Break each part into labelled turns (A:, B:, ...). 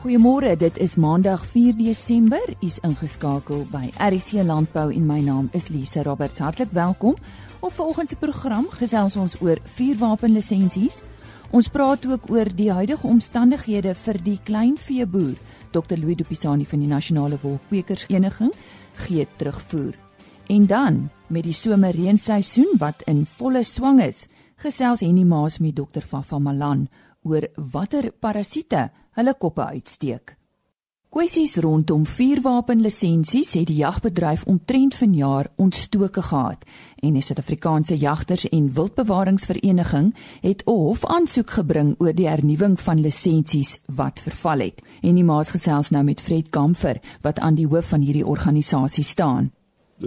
A: Goeiemôre, dit is Maandag 4 Desember. U's ingeskakel by RC Landbou en my naam is Lise Roberts. Hartlik welkom. Op vanoggend se program gesels ons oor vuurwapenlisensies. Ons praat ook oor die huidige omstandighede vir die kleinveeboer. Dr. Louis Dupisani van die Nasionale Wolkwekersvereniging gee terugvoer. En dan, met die somerreenseisoen wat in volle swang is, gesels Henny Maas met Dr. Vafa Malan oor watter parasiete hulle koppe uitsteek. Kwessies rondom vuurwapenlisensies het die jagbedryf omtrent vanjaar ontstoke gehad en die Suid-Afrikaanse Jagters en Wildbewaringsvereniging het 'n hofaansoek gebring oor die hernuwing van lisensies wat verval het. En die maas gesels nou met Fred Kamfer wat aan die hoof van hierdie organisasie staan.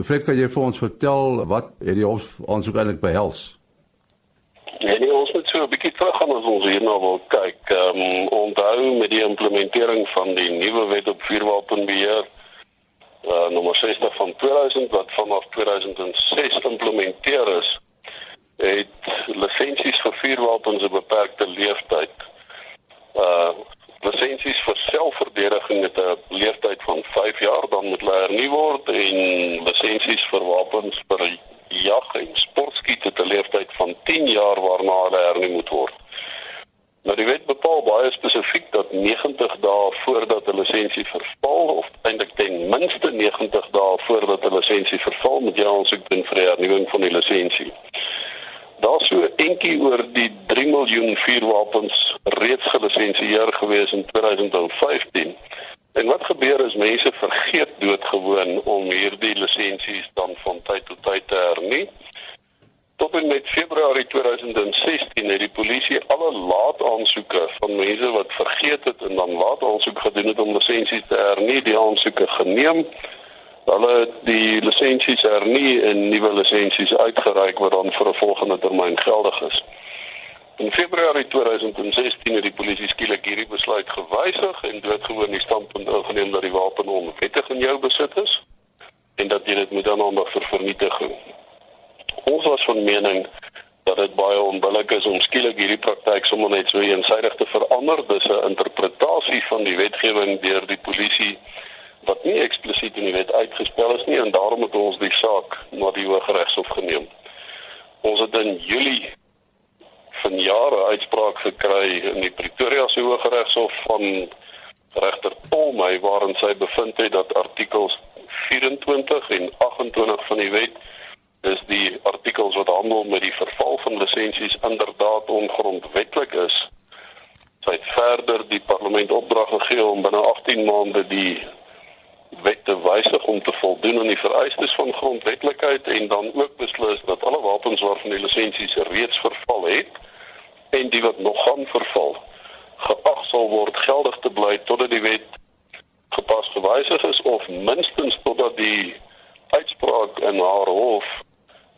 B: Fred, kan jy vir ons vertel wat het die hofaansoek eintlik behels?
C: Nee, ons moet so 'n bietjie teruggaan as ons hierna wil kyk. Ehm um, onthou met die implementering van die nuwe wet op vuurwapenbeheer uh nommer 60 van 2000 wat vanaf 2006 geïmplementeer is, het lisensies vir vuurwapens 'n beperkte lewensduur. Uh lisensies vir selfverdediging het 'n lewensduur van 5 jaar, dan moet hulle hernu word en lisensies vir wapens vir jag en sportskiet het 'n lewensduur van 10 jaar waarna hulle hernu moet word. Nou die wet bepaal baie spesifiek dat 90 dae voordat 'n lisensie verval of eintlik ten minste 90 dae voordat 'n lisensie verval moet jy aansoek doen vir hernuwing van die lisensie. Daar sou enkie oor die 3 miljoen vuurwapens reeds gelisensieer gewees in 2015. En wat gebeur is mense vergeet doodgewoon om hierdie lisensies dan van tyd tot tyd te hernie. Tot en met Februarie 2016 het die polisie alle laat aansoeke van mense wat vergeet het en dan laat aansoek gedoen het om lisensies te hernie, die aansoeke geneem. Hulle het die lisensies hernie en nuwe lisensies uitgereik wat dan vir 'n volgende termyn geldig is. In Februarie 2016 het die polisie skielik hierdie besluit gewysig en doodgewoon die standpunt ingeneem dat die wapen onwettig in jou besit is en dat jy dit moet aandag vir vernietiging. Ons was van mening dat dit baie onbillik is om skielik hierdie praktyk sommer net so eensydig te verander. Dis 'n interpretasie van die wetgewing deur die polisie wat nie eksplisiet in die wet uitgespel is nie en daarom het ons die saak na die Hooggeregshof geneem. Ons het in Julie van jare uitspraak gekry in die Pretoria se Hooggeregshof van regter Polmy waarin sy bevind het dat artikels 24 en 28 van die wet is die artikels wat handel met die verval van lisensies inderdaad ongrondwettig is. Sy het verder die parlement opdrag gegee om binne 18 maande die wet te wysig om te voldoen aan die vereistes van grondwetlikheid en dan ook beslis dat alle wapens waarvan die lisensies reeds verval het en die wat nog gaan verval geag sal word geldig te bly totdat die wet gepas gewysig is of minstens totdat die uitspraak in haar hof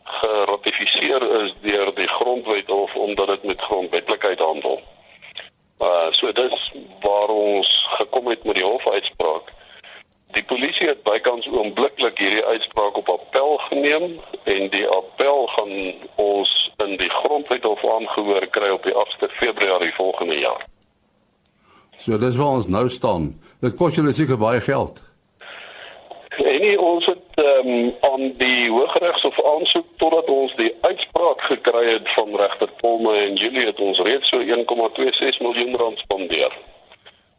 C: geratifiseer is deur die grondwet of omdat dit met grondwetlikheid handel. Uh so dis waar ons gekom het met die hofuitspraak. Die polisie het bykans oombliklik hierdie uitspraak op appel geneem en die appel gaan ons in die grondwet hof aangehoor kry op die 8de Februarie volgende jaar.
B: So dis waar ons nou staan. Dit kos julle seker baie geld.
C: En nie ons het um, aan die Hooggeregshof aansoek totdat ons die uitspraak gekry het van regter Polme en Julie het ons reeds so 1,26 miljoen rand spandeer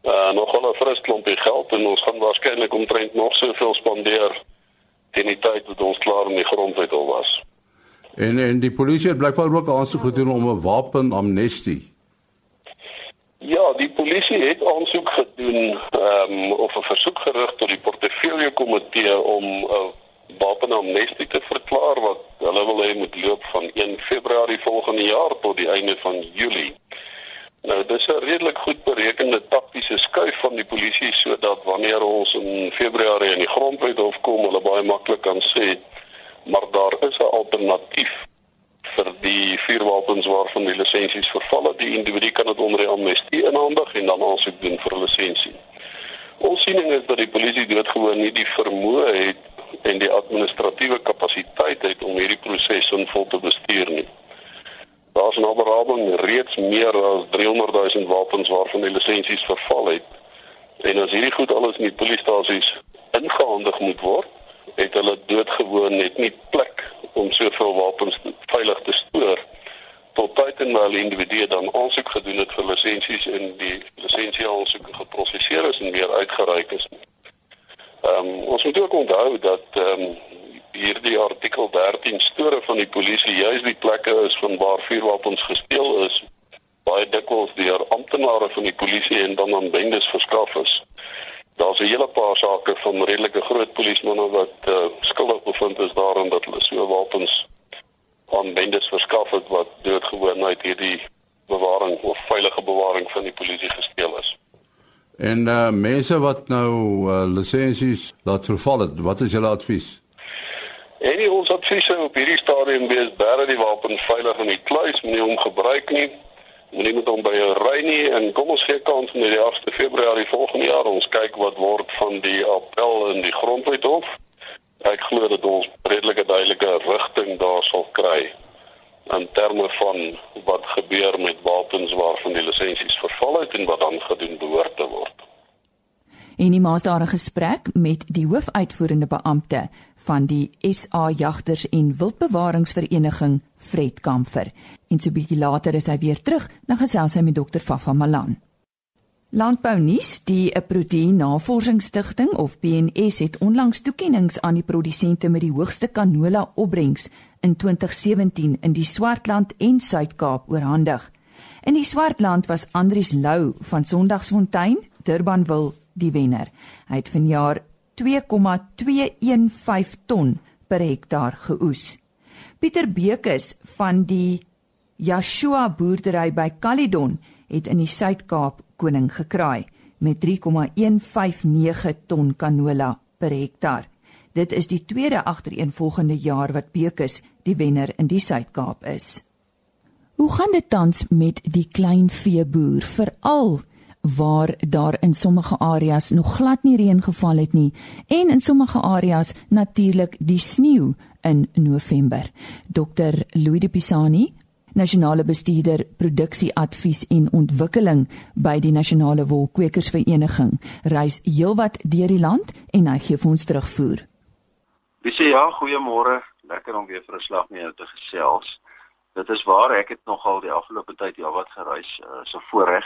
C: uh, nog wel 'n fris klompie geld en ons gaan waarskynlik omtrent nog soveel spandeer teen die tyd dat ons klaar in die grondwet al was.
B: En en die polisie het blykbaar ook aansoek gedoen om 'n wapenamnestie.
C: Ja, die polisie het aansoek gedoen ehm um, of 'n versoek gerig tot die portefeulje komitee om 'n uh, wapenamnestie te verklaar wat hulle wil hê moet loop van 1 Februarie volgende jaar tot die einde van Julie. Nou dis 'n redelik goed berekende taktiese skuif van die polisie sodat wanneer ons in Februarie in die grondwet hof kom, hulle baie maklik kan sê maar daar is 'n alternatief vir die vuurwapens waarvan die lisensies verval het. Die individu kan dit onder die amnestie inhandig en dan aansoek doen vir 'n lisensie. Ons siening is dat die polisie doodgewoon nie die vermoë het en die administratiewe kapasiteit het om hierdie proses sinvol te bestuur nie. Daar's in Aberabing reeds meer as 300 000 wapens waarvan die lisensies verval het En as hierdie goed alles in die polisiestasies ingehandig moet word, het hulle doodgewoon net nie plek om soveel wapens veilig te stoor tot tyd en wel individue dan aansoek gedoen het vir lisensies en die lisensie aansoek geproseseer is en weer uitgereik is. Ehm um, ons moet ook onthou dat ehm um, hierdie artikel 13 store van die polisie juis die plekke is van waar vuurwapens gesteel is baie dikwels deur amptenare van die polisie en dan aan bendes verskaf is. Daar's 'n hele paar sake van redelike groot polismanne wat uh, skuldig bevind is daaraan dat hulle so wapens aan bendes verskaf het wat doodgewoon uit hierdie bewaring of veilige bewaring van die polisie gesteel is.
B: En uh mense wat nou uh, lisensies laat verval het, wat is julle advies?
C: En ons advies op hierdie stadium is baie die wapen veilig in die kluis, moenie hom gebruik nie. Moenie met hom by jou ry nie en kom ons gee kans met die 8de Februarie volgende jaar ons kyk wat word van die appel in die grondwethof. Ek glo dat ons redelike duidelike rigting daar sal kry in terme van wat gebeur met wapens waarvan die lisensies verval het en wat dan gedoen behoort te word.
A: En die maas daar 'n gesprek met die hoofuitvoerende beampte van die SA Jagters en Wildbewaringsvereniging Fred Kamfer. En so bietjie later is hy weer terug, dan gesels hy met dokter Fafa Malan. Landbou nuus, die Proteïen Navorsingsstigting of PNS het onlangs toekenninge aan die produsente met die hoogste canola opbrengs in 2017 in die Swartland en Suid-Kaap oorhandig. In die Swartland was Andries Lou van Sondagsfontein, Durbanville, die wenner. Hy het vanjaar 2,215 ton per hektaar geoes. Pieter Bekes van die Yashua boerdery by Caledon het in die Suid-Kaap koning gekraai met 3,159 ton canola per hektaar. Dit is die tweede agtereenvolgende jaar wat Bekes die wenner in die Suid-Kaap is. Hoe gaan dit tans met die kleinveeboer veral waar daar in sommige areas nog glad nie reën geval het nie en in sommige areas natuurlik die sneeu in November. Dr. Louis de Pisani nasionale bestuurder produksieadvies en ontwikkeling by die nasionale wolkwekersvereniging reis heelwat deur die land en hy gee vir ons terugvoer.
D: Dis ja, goeiemôre. Lekker om weer vir 'n slag met jou te gesels. Dit is waar ek het nogal die afgelope tyd heelwat gereis, uh, so voorreg.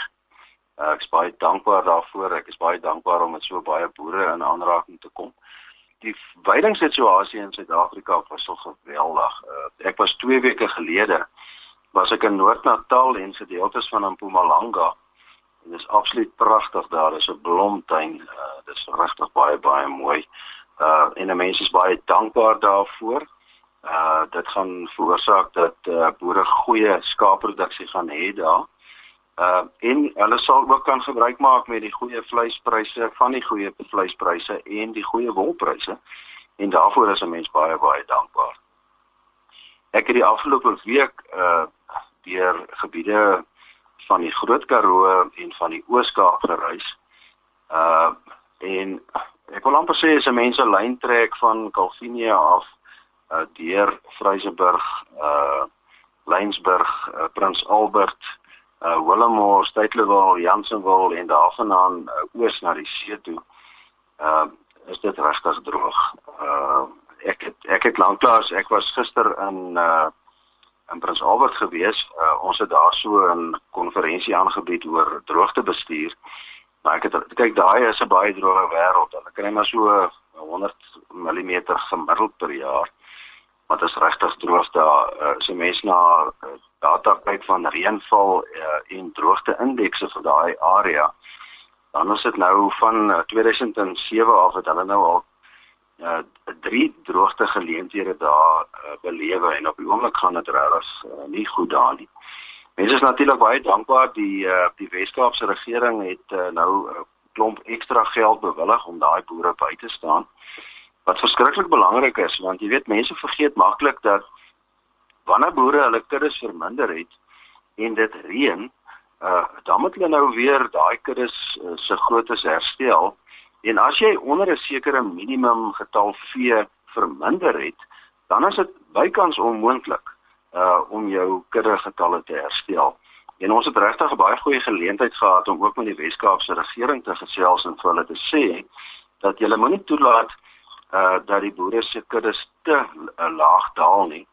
D: Uh, ek is baie dankbaar daarvoor. Ek is baie dankbaar om met so baie boere in aanraking te kom. Die veidingssituasie in Suid-Afrika was so geweldig. Uh, ek was 2 weke gelede was ek in Noord-Natal en gedeeltes van Mpumalanga. Dit is absoluut pragtig daar. Dis 'n blomtuin. Uh, dit is regtig baie baie mooi. Uh en die mense is baie dankbaar daarvoor. Uh dit gaan veroorsaak dat uh, boere goeie skaapproduksie gaan hê daar. Uh en hulle sal ook kan gebruik maak met die goeie vleispryse van die goeie vleispryse en die goeie wolpryse. En daarvoor is 'n mens baie baie dankbaar. Ek het die afgelope week uh deur gebiede van die Groot Karoo en van die Oos-Kaap gereis. Uh en ek wil amper sê as mense lyn trek van Kalvinia af uh deur Vryseburg, uh Lynsburg, uh, Prins Albert, uh Willemore, Stellenbosch, Jansenwil en daarvandaan uh, oos na die see toe. Uh is dit regtig droog. Uh ek het ek het lanklaas ek was gister in uh in Prins Albert gewees. Uh, ons het daar so 'n konferensie aangebied oor droogtebestuur. Maar ek het kyk daai is 'n baie droë wêreld. Hulle kry maar so 100 mm gemiddeld per jaar. Dit is regtig droog daar. Uh, so mense na uh, data kyk van reënval uh, en droogte indekse vir daai area. Dan is dit nou van uh, 2007 af het hulle nou al uh drie droogte geleenthede daar uh, belewe en op die oomblik gaan dit regtig uh, nie goed daar nie. Mense is natuurlik baie dankbaar die uh, die Weskaapse regering het uh, nou 'n uh, klomp ekstra geld bewillig om daai boere by te staan. Wat verskriklik belangrik is want jy weet mense vergeet maklik dat wanneer boere hulle kuddes verminder het en dit reën, uh dan moet hulle nou weer daai kuddes uh, se groottes herstel En as jy onder 'n sekere minimum getal vee verminder het, dan is dit bykans onmoontlik uh om jou kudde getalle te herstel. En ons het regtig 'n baie goeie geleentheid gehad om ook met die Wes-Kaapse regering te gesels en vir hulle te sê dat julle moenie toelaat uh dat die boere se kuddes te uh, laag daal nie.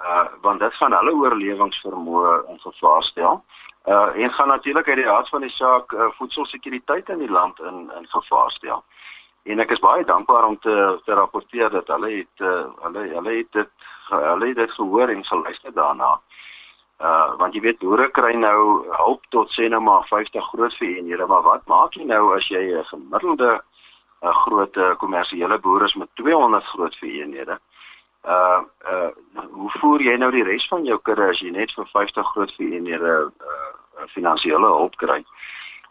D: Uh want dit gaan hulle oorlewingsvermoë in gevaar stel. Uh en gaan natuurlik uit die aard van die saak uh, voedselsekuriteit in die land in in gevaar stel. En ek is baie dankbaar om te te rapporteer dat hulle het uh, hulle hulle het dit hulle het dit gehoor en geluister daarna. Uh want jy weet boere kry nou hulp tot sê nou maar 50 groot vereenhede, maar wat maak jy nou as jy 'n gemiddelde 'n uh, groot uh, kommersiële boer is met 200 groot vereenhede? Uh uh hoe voer jy nou die res van jou kudde as jy net vir 50 groot vereenhede uh finansiële hulp kry?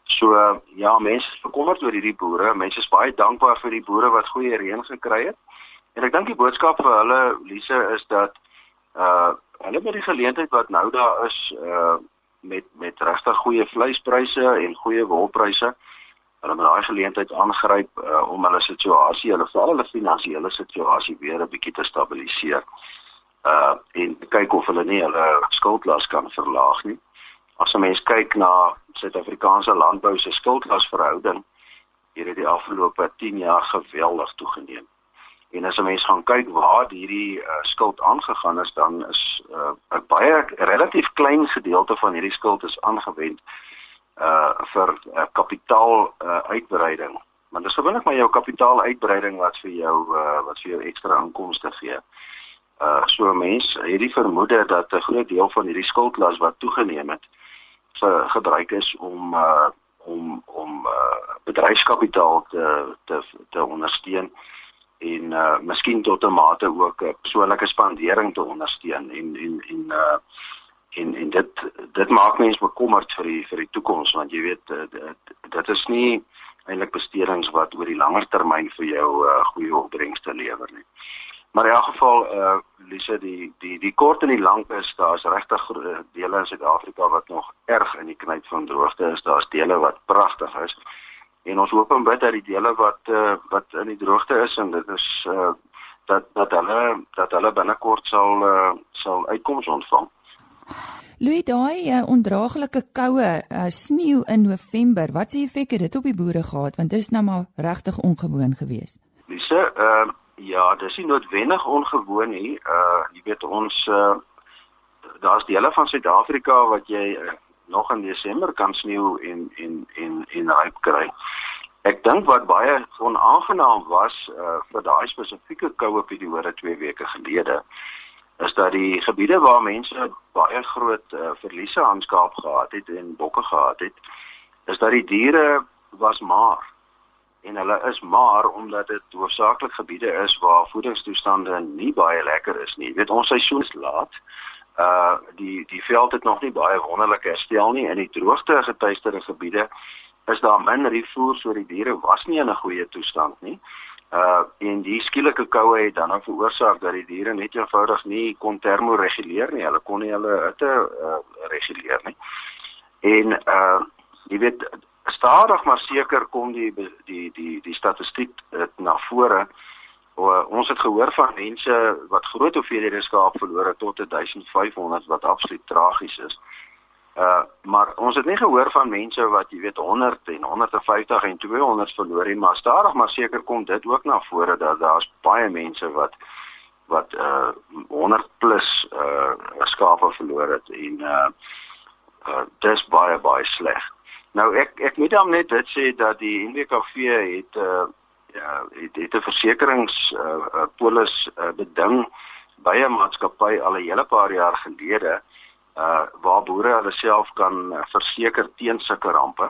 D: So uh, ja, mense is bekommerd oor hierdie boere. Mense is baie dankbaar vir die boere wat goeie reën gekry het. En ek dink die boodskap vir hulle Lise is dat uh hulle met die geleentheid wat nou daar is uh met met regtig goeie vleispryse en goeie wolpryse hulle met daai geleentheid aangryp uh, om hulle situasie, hulle veral hulle finansiële situasie weer 'n bietjie te stabiliseer. Uh en kyk of hulle nie hulle skuldlas kan verlaag nie. As 'n mens kyk na Suid-Afrikaanse landbou se skuldlasverhouding, hier het die afgelope 10 jaar geweldig toegeneem. En as mens gaan kyk waar hierdie uh, skuld aangegaan is, dan is 'n uh, baie relatief klein gedeelte van hierdie skuld is aangewend uh vir uh, kapitaal uh, uitbreiding. Maar dis gewoonlik maar jou kapitaal uitbreiding wat vir jou uh, wat vir jou ekstra inkomste gee. Uh so mense het die vermoede dat 'n groot deel van hierdie skuldlas wat toegeneem het, gebruik is om uh om om uh bedryfskapitaal te te te ondersteun en uh miskien tot 'n mate ook 'n persoonlike spandering te ondersteun en en en uh en en dit dit maak mense bekommerd vir die vir die toekoms want jy weet uh, dit, dit is nie eintlik bestedings wat oor die langer termyn vir jou uh, goeie opbrengste lewer nie. Maar in elk geval eh uh, Lise die die die kort en die lank is daar's regtig dele in Suid-Afrika wat nog erg in die knyp van droogte is. Daar's dele wat pragtig is. En ons hoop en bid dat die dele wat eh uh, wat in die droogte is en dit is eh uh, dat dat hulle dat hulle binnekort sal eh uh, sal uitkomste ontvang.
A: Louis daai uh, ondraaglike koue uh, sneeu in November, wat se effek het dit op die boere gehad want dit is nou maar regtig ongewoon geweest.
D: Lise, ehm uh, Ja, dis nie noodwendig ongewoon nie. Uh jy weet ons uh daar's dele van Suid-Afrika wat jy uh, nog in Desember kan sneeu en en en en ryp kry. Ek dink wat baie onaangenaam was uh vir daai spesifieke koue periode 2 weke gelede is dat die gebiede waar mense baie groot uh, verliese aan skaap gehad het en bokke gehad het, is dat die diere was maar en hulle is maar omdat dit hoofsaaklik gebiede is waar voedingstoestande nie baie lekker is nie. Jy weet ons seisoen is laat. Uh die die veld het nog nie baie wonderlik herstel nie in die droogte getuisterde gebiede is daar min rifoer so die diere was nie in 'n goeie toestand nie. Uh en die skielike koue het dan veroorsaak dat die diere net eenvoudig nie kon termoreguleer nie. Hulle kon nie hulle hitte uh, reguleer nie. En uh jy weet stadig maar seker kom die die die die statistiek na vore. O, ons het gehoor van mense wat groot hoeveelhede skaap verloor het tot 1500 wat absoluut tragies is. Uh maar ons het nie gehoor van mense wat jy weet 100 en 150 en 200 verloor nie, maar stadig maar seker kom dit ook na vore dat daar's baie mense wat wat uh 100 plus uh skape verloor het en uh, uh dis baie baie sleg. Nou ek ek moet dan net dit sê dat die NWKV het uh ja, het, het 'n versekerings uh polis uh, beding by 'n maatskappy al 'n hele paar jaar gelede uh waar boere hulle self kan verseker teen sulke rampe.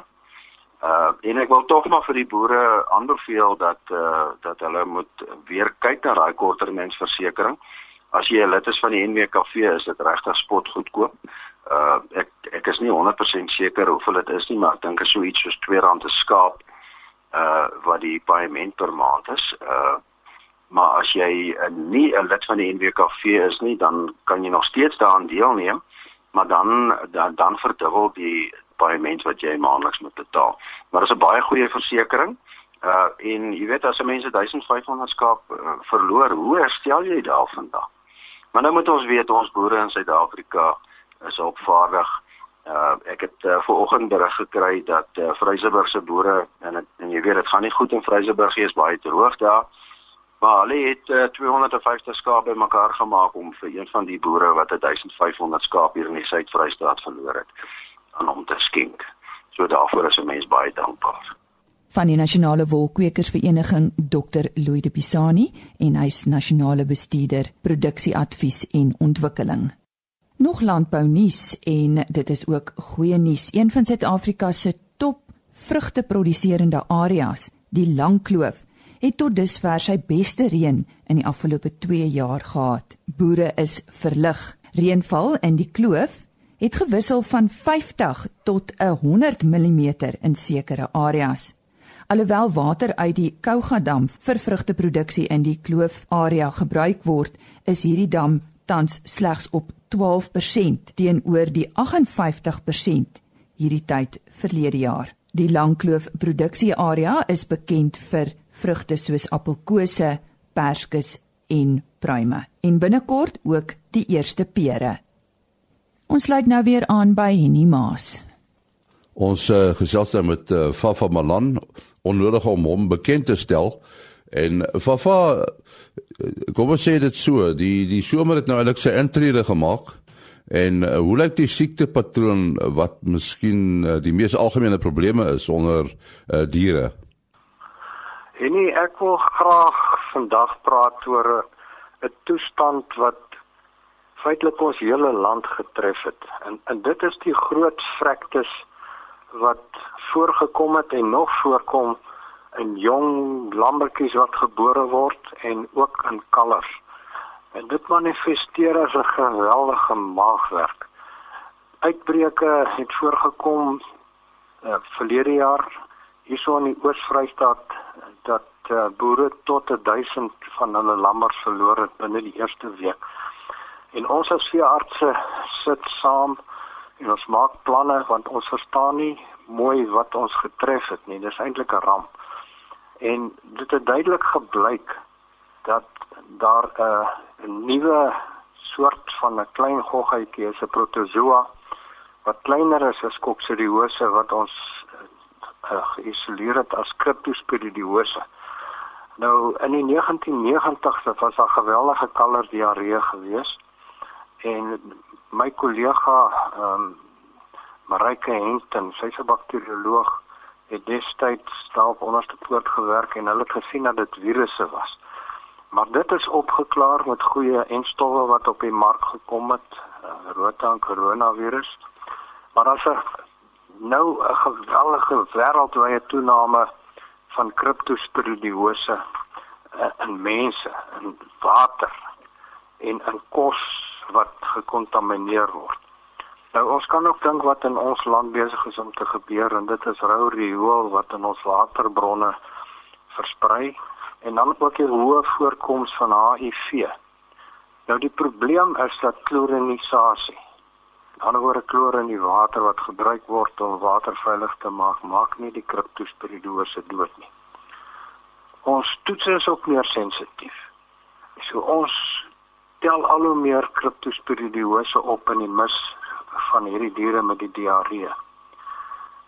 D: Uh en ek wil tog maar vir die boere aanbeveel dat uh dat hulle moet weer kyk na daai korttermynsversekering. As jy 'n lid is van die NWKV is dit regtig spot goedkoop uh ek ek is nie 100% seker hoeveel dit is nie maar ek dink is so iets soos R2 per skaap uh wat die paaiement per maand is uh maar as jy uh, nie 'n lid van die NWKV is nie dan kan jy nog steeds daaraan deelneem maar dan dan, dan verdubbel die paaiement wat jy maandeliks moet betaal. Maar dit is 'n baie goeie versekerings uh en jy weet as 'n mens 1500 skaap uh, verloor hoe herstel jy daarvan dan maar nou moet ons weet ons boere in Suid-Afrika is opvaardig. Uh ek het uh, vanoggend berig gekry dat uh, Vryseburg se boere en het, en jy weet dit gaan nie goed in Vryseburg nie, is baie droog daar. Maar hulle het uh, 250 skaap bymekaar gemaak om vir een van die boere wat 1500 skaap hier in die Suid-Vrystaat verloor het aan hom te skenk. So daarvoor is 'n mens baie dankbaar.
A: Van die Nasionale Wolkwekersvereniging Dr. Louis de Pisani en hy's nasionale bestuurder produksieadvies en ontwikkeling. Nog landbou nuus en dit is ook goeie nuus. Een van Suid-Afrika se top vrugteproduserende areas, die Langkloof, het tot dusver sy beste reën in die afgelope 2 jaar gehad. Boere is verlig. Reënval in die kloof het gewissel van 50 tot 100 mm in sekere areas. Alhoewel water uit die Kouga dam vir vrugteproduksie in die kloof area gebruik word, is hierdie dam tans slegs op 12% teenoor die 58% hierdie tyd verlede jaar. Die Langkloof produksiearea is bekend vir vrugte soos appelkose, perskes en pruime en binnekort ook die eerste pere. Ons sluit nou weer aan by Henny Maas.
B: Ons uh, gesels nou met uh, Fafa Malan onnodig om hom bekend te stel en Fafa kom ons sê dit so, die die somer het nou eintlik sy intrede gemaak. En uh, hoe lyk die siektepatroon wat miskien uh, die mees algemene probleme is onder uh, diere?
E: En nie, ek wil graag vandag praat oor 'n toestand wat feitelik ons hele land getref het. En en dit is die groot vrektes wat voorgekom het en nog voorkom in jong lammetjies wat gebore word en ook in kalvers. En dit manifesteer as 'n geweldige maagwerk. Uitbreuke het voorgekom uh, verlede jaar hierso in die Oos-Vrystaat dat uh, boere tot 1000 van hulle lammers verloor het binne die eerste week. En ons as veeartse sit saam en ons maak planne want ons verstaan nie mooi wat ons getref het nie. Dis eintlik 'n ramp. En dit het duidelik gebleik dat daar 'n uh, 'n nuwe soort van 'n klein goggetjie, 'n protozoa wat kleiner is as kokseriose wat ons uh, geïsoleer het as cryptosporidiose. Nou in die 1990s was daar geweldige kalverdiarree gewees en my kollega ehm um, Marike Henten, sy's 'n bakterioloog het destyds daarop onderste poort gewerk en hulle het gesien dat dit virusse was. Maar dit is opgeklaar met goeie enstowwe wat op die mark gekom het, uh, rota en coronavirus. Maar as 'n nou 'n geweldige wêreldwye toename van kriptosporidiose uh, in mense, in water en in kos wat gekontamineer word. Nou ons kan ook dink wat in ons land besig is om te gebeur en dit is rou riool wat in ons waterbronne versprei en dan ook die hoë voorkoms van HIV. Nou die probleem is dat klorinisasie. Dan word kloor in die water wat gebruik word om water veilig te maak, maak nie die kriptospiridose dood nie. Ons toets is ook meer sensitief. So ons tel al hoe meer kriptospiridose op in die mis van hierdie diere met die diarree.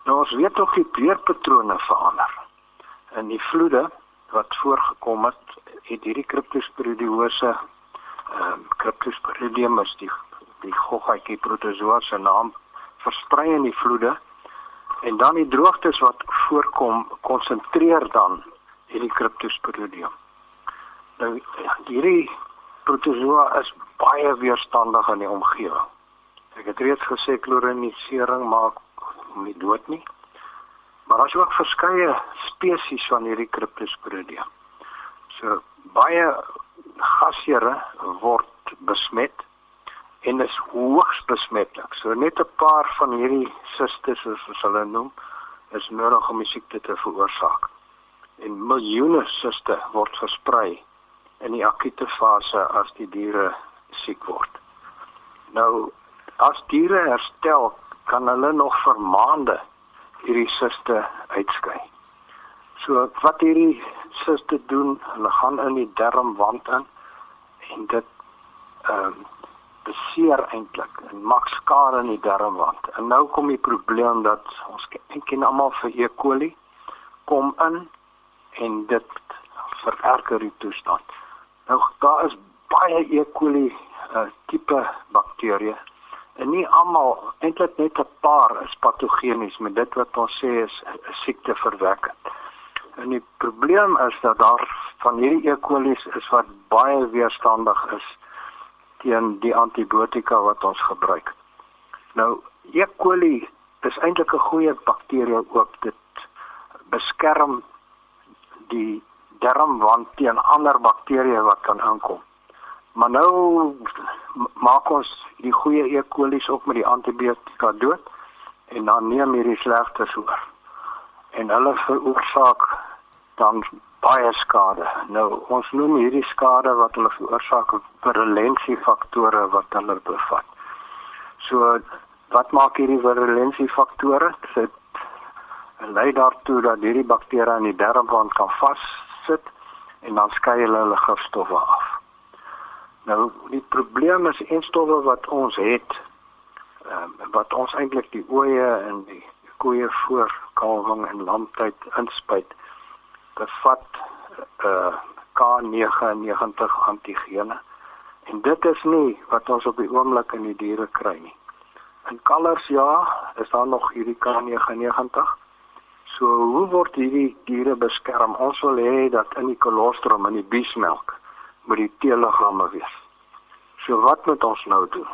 E: Nou ons weet tog die kleurpatrone verander. In die vloede wat voorgekom het, het hierdie Cryptosporidiose ehm um, Cryptosporidium is die die goggaatjie protozoa se naam versprei in die vloede en dan die droogtes wat voorkom konsentreer dan hierdie Cryptosporidium. Nou hierdie protozoa is baie weerstandig aan die omgewing. Ek het reeds gesê klorinisering maak hom nie dood nie. Maar as jy ook verskeie spesies van hierdie Cryptosporidium. So baie gasjere word besmet en is hoogs besmetlik. So net 'n paar van hierdie sisters soos hulle noem is nodig om die siekte te veroorsaak. En miljoene siste word versprei in die akute fase as die diere siek word. Nou As diere herstel, kan hulle nog vir maande hierdie siste uitskei. So wat hierdie siste doen, hulle gaan in die darmwand in en dit ehm um, beseer eintlik en maak skade in die darmwand. En nou kom die probleem dat ons ken almal vir E. coli kom in en dit vererger die toestand. Nou daar is baie E. coli uh, tipe bakterieë en nie almal eintlik net 'n paar is patogenies met dit wat ons sê is siekte verwekkend. En die probleem is dat daar van hierdie E. coli is wat baie weerstandig is teen die antibiotika wat ons gebruik. Nou E. coli is eintlik 'n goeie bakterie ook. Dit beskerm die darmwand teen ander bakterieë wat kan aankom. Maar nou maak ons die goeie E. coli's op met die antibiotika dood en dan neem hierdie slegtes oor. En hulle veroorsaak dan baie skade. Nou ons noem hierdie skade wat hulle veroorsaak virulensiefaktor wat hulle bevat. So wat maak hierdie virulensiefaktor? Dit lei daartoe dat hierdie bakterieë in die darmwand kan vassit en dan skei hulle hulle gifstowwe af. Nou die probleem is enstowwe wat ons het um, wat ons eintlik die oeye en die koeie voor kalwing en lamtyd inspuit bevat uh K99 antigene. En dit is nie wat ons op die oomblik in die diere kry nie. In kalvers ja, is daar nog hierdie K99. So hoe word hierdie diere beskerm? Ons wil hê dat in die kolostrum en die biesmelk moet die teeliggame wees. So wat moet ons nou doen?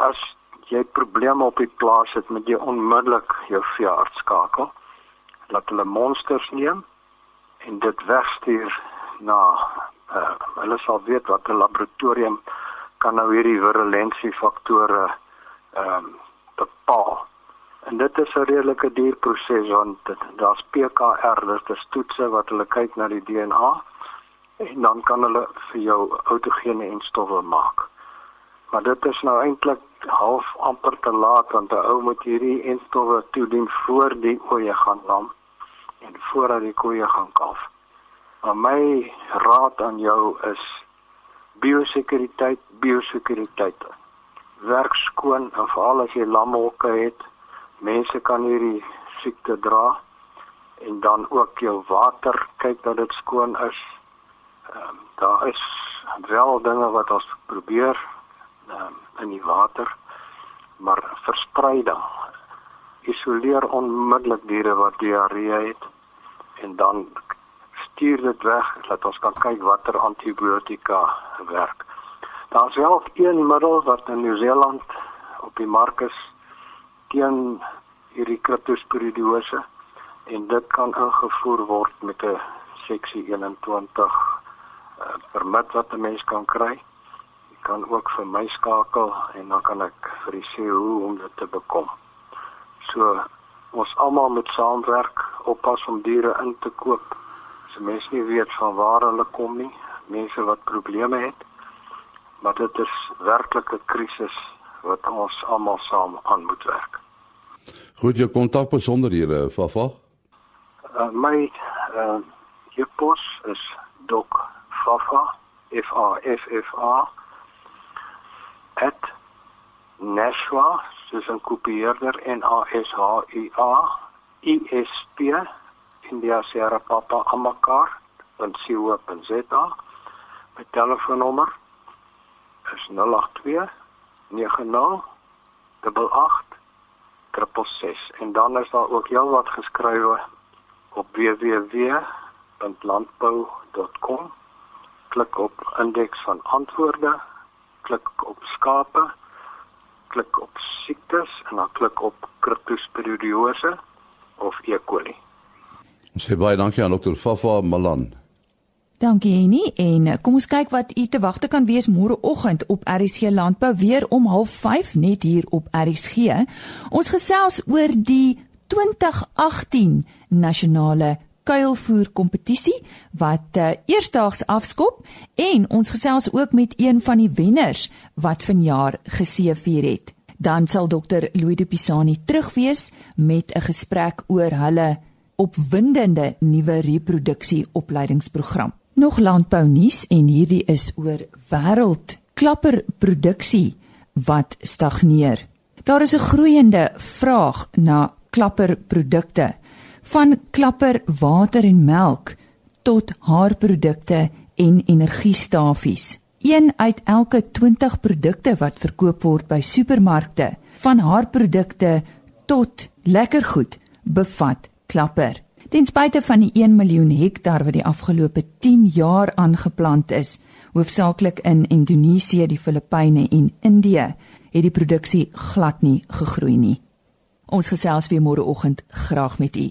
E: As jy probleme op die plaas het, moet jy onmiddellik jou veearts skakel. Laat hulle monsters neem en dit wegstuur na uh, hulle sal weet wat 'n laboratorium kan nou hierdie virulensie faktore ehm um, bepaal. En dit is 'n redelike duur proses want daar's PCR, dit is toetse wat hulle kyk na die DNA en dan kan hulle vir jou autogene en stowwe maak. Maar dit is nou eintlik half amper te laat want 'n ou moet hierdie en stowwe toedien voor die oeye gaan lam en voordat die koeie gaan kalf. Maar my raad aan jou is biosekuriteit, biosekuriteit. Werk skoon en veral as jy lamhokke het, mense kan hierdie siekte dra en dan ook jou water kyk dat dit skoon is. Ehm um, daar is wel dinge wat ons probeer ehm um, in die water maar verspreiding isoleer onmiddellik diere wat diarree het en dan stuur dit weg dat ons kan kyk watter antibiotika werk. Daar's wel een middel wat in Nieu-Seeland op die mark is teen hierdie Cryptosporidiose en dit kan ingevoer word met 'n seksie 21 uh, permit wat 'n mens kan kry. Jy kan ook vir my skakel en dan kan ek vir u sê hoe om dit te bekom. So ons almal moet saamwerk oppas om diere in te koop. As mense nie weet van waar hulle kom nie, mense wat probleme het, maar dit is werklik 'n krisis wat ons almal saam aan moet werk.
B: Goed, jou kontak besonderhede, Fafa.
E: Uh, my uh jou pos is Dok Fafa F A F F A at Nashua soos 'n kopieerder N A S H U A I S P India Sierra Papa Amakar van co.za my telefoonnommer is 082 90 88 en dan is daar ook heel wat geskrywe op www.landbou.com klik op indeks van antwoorde klik op skape klik op siektes en dan klik op Cryptosporidiose of E. coli.
B: Ons sê baie dankie aan Dr. Fafa Malan.
A: Dankie Henny en eh, kom ons kyk wat u te wagte kan wees môreoggend op RSG Landbou weer om 05:30 net hier op RSG. Ons gesels oor die 2018 nasionale kuilvoer kompetisie wat uh, eersdaags afskop en ons gesels ook met een van die wenners wat vanjaar geseëvier het. Dan sal dokter Louis de Pisani terug wees met 'n gesprek oor hulle opwindende nuwe reproduksie opleidingsprogram. Nog landbou nuus en hierdie is oor wêreld klapperproduksie wat stagneer. Daar is 'n groeiende vraag na klapperprodukte, van klapper water en melk tot haarprodukte en energiestafies. Een uit elke 20 produkte wat verkoop word by supermarkte, van haarprodukte tot lekkergoed, bevat klapper. Ten spyte van die 1 miljoen hektaar wat die afgelope 10 jaar aangeplant is, hoofsaaklik in Indonesië, die Filippyne en Indië, het die produksie glad nie gegroei nie. Ons gesels weer môreoggend graag met u.